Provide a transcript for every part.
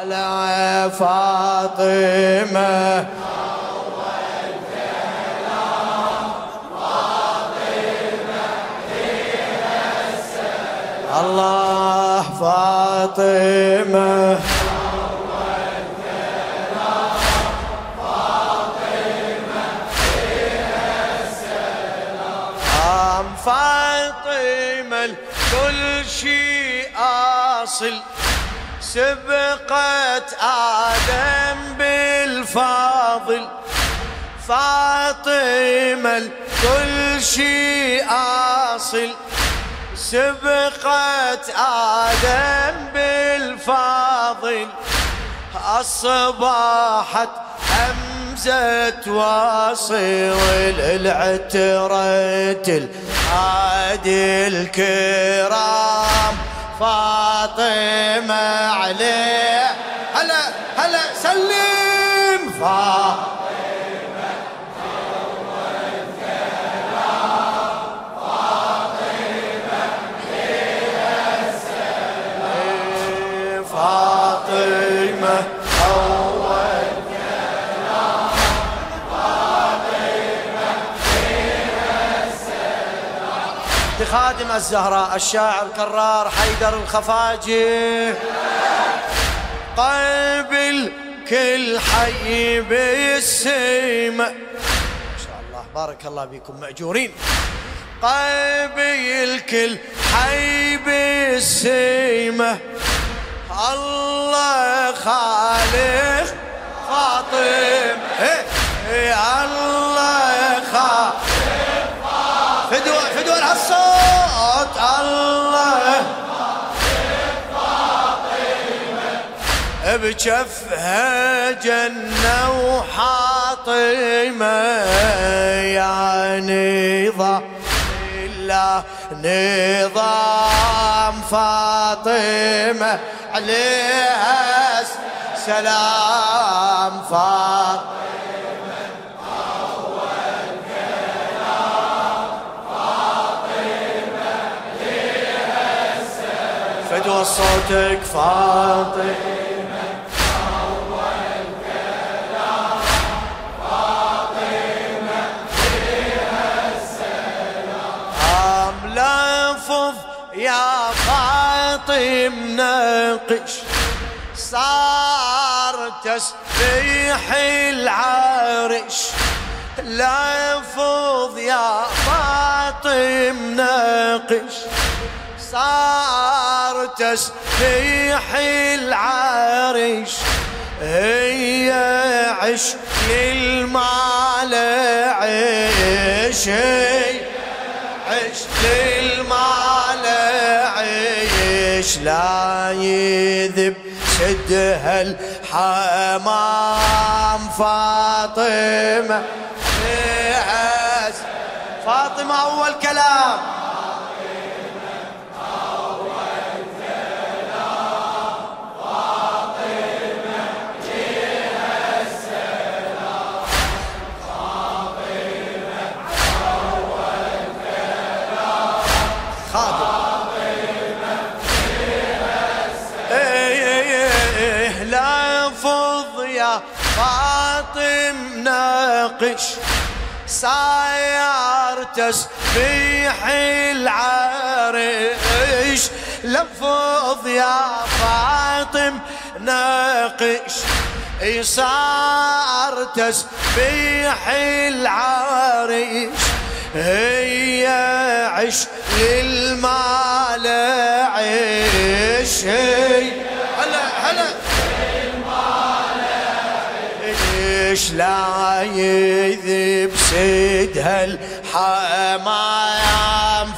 هلا فاطمة الله فاطمة فاطمة كل شيء أصل. سبقت آدم بالفاضل فاطمة كل شيء أصل. سبقت آدم بالفاضل أصبحت همزة واصل. العترة الهادي الكرام. فاطمة عليه. هلا هلا سلم فاطمة. خادم الزهراء الشاعر كرار حيدر الخفاجي. قبل كل حي بالسيمة ما شاء الله بارك الله بكم مأجورين. قبل كل حي بالسيمة الله خالق فاطم. إيه إيه الله خالق. فدوى فدوى الصوت الله. بجفها جنة وحاطمة نظام الله نظام فاطمة. عليها سلام فاطمة. صوتك فاطمة. أم لفظ يا فاطم ناقش صار تسبيح العرش. لفظ يا فاطم ناقش صار تسبيح العرش هي عش للمال عيش هي عش للمال عيش. لا يذب سدها الحمام فاطمة. فاطمة أول كلام. فاطم ناقش صاير تسبيح العرش لفظ يا فاطم ناقش صار تسبيح العرش هي عش للمال عيش. لا يذب سدها الحمام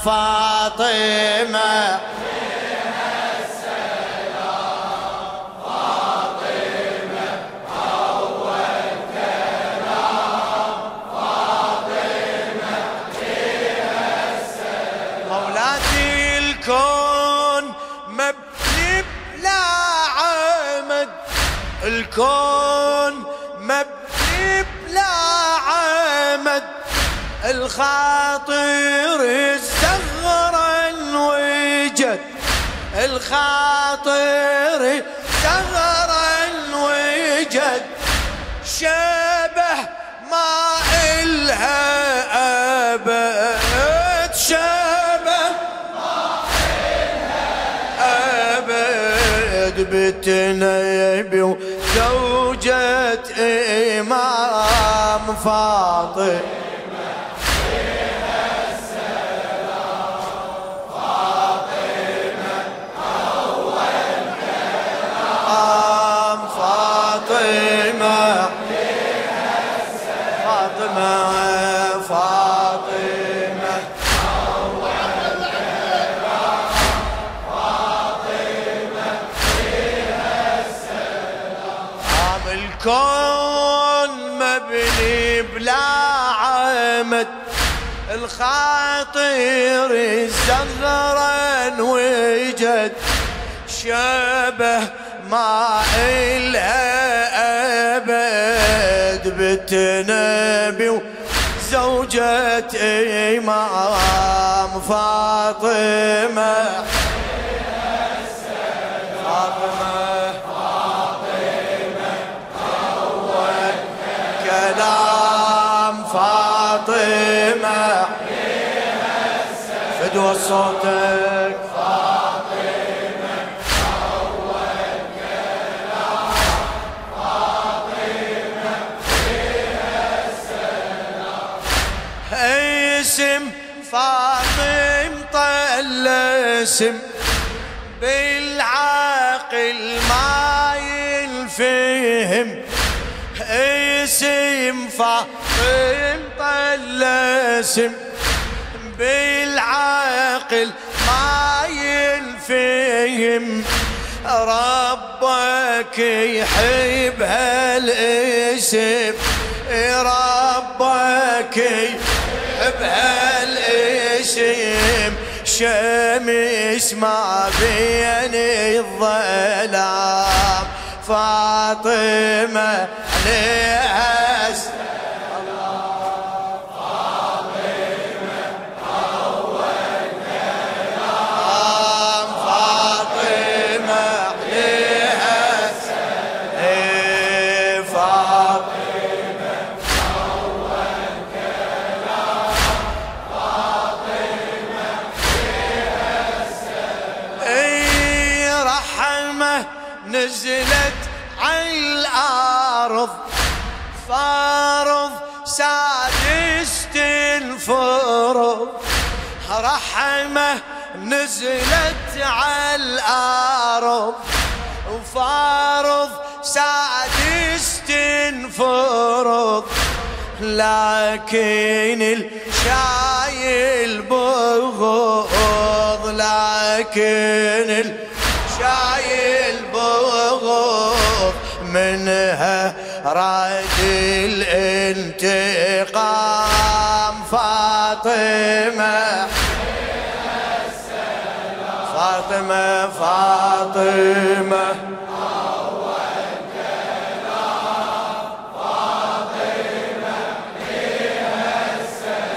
فاطمة. الخاطر الزغر انوجد. الخاطر زغر وجد شبه ما إلها أبد. شبه ما إلها أبد. بتنبي وزوجة إمام فاطمة. الكون مبني بلا عمد الخاطر الزهرا وجد شبه ما إلها أبد بتنبي وزوجة إمام فاطمة. فدوى صوتك. فاطمة فاطمة اسم فاطم طل اسم. بالعاقل ما ينفهم اسم فاطم طلسم بالعقل ما ينفهم ربك يحب هالاسم. ربك يحب هالاسم. شمس ما بين الظلام. فاطمة عليها رحمة نزلت على الأرض وفارض سادس تنفرض لكن الشايل بغض لكن الشايل بغض منها راد الانتقام فاطمة. فاطمة فاطمة.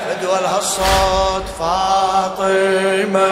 فدوى الصوت فاطمة.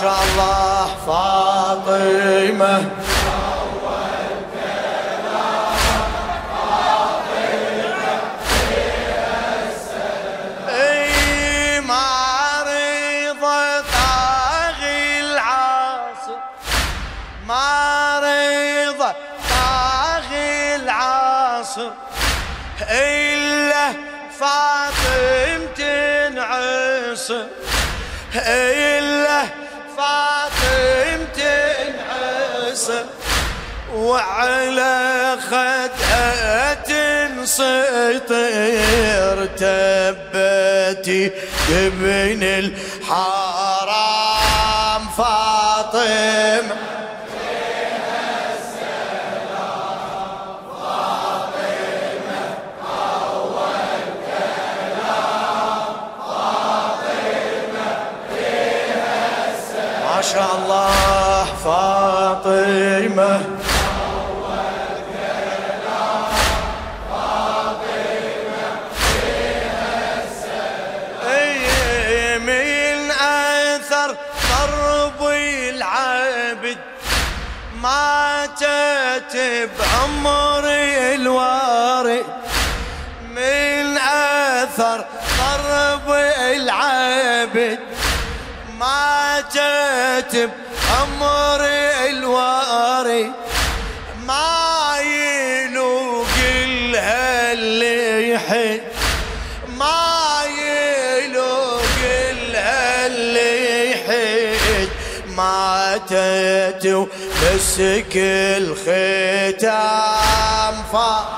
شاء الله فاطمة. ناصر إلا فاطم تنعصر إلا فاطم تنعصر وعلى خدها تنسطر تبتي ابن الحرام فاطمة. شاء الله فاطمة. من أثر العبد ماتت بعمر الوارد. من أثر ضرب العبد ماتت بأمر الواري ما اللي يحد ما لها اللي يحد ماتت ومسك الختام فاطمة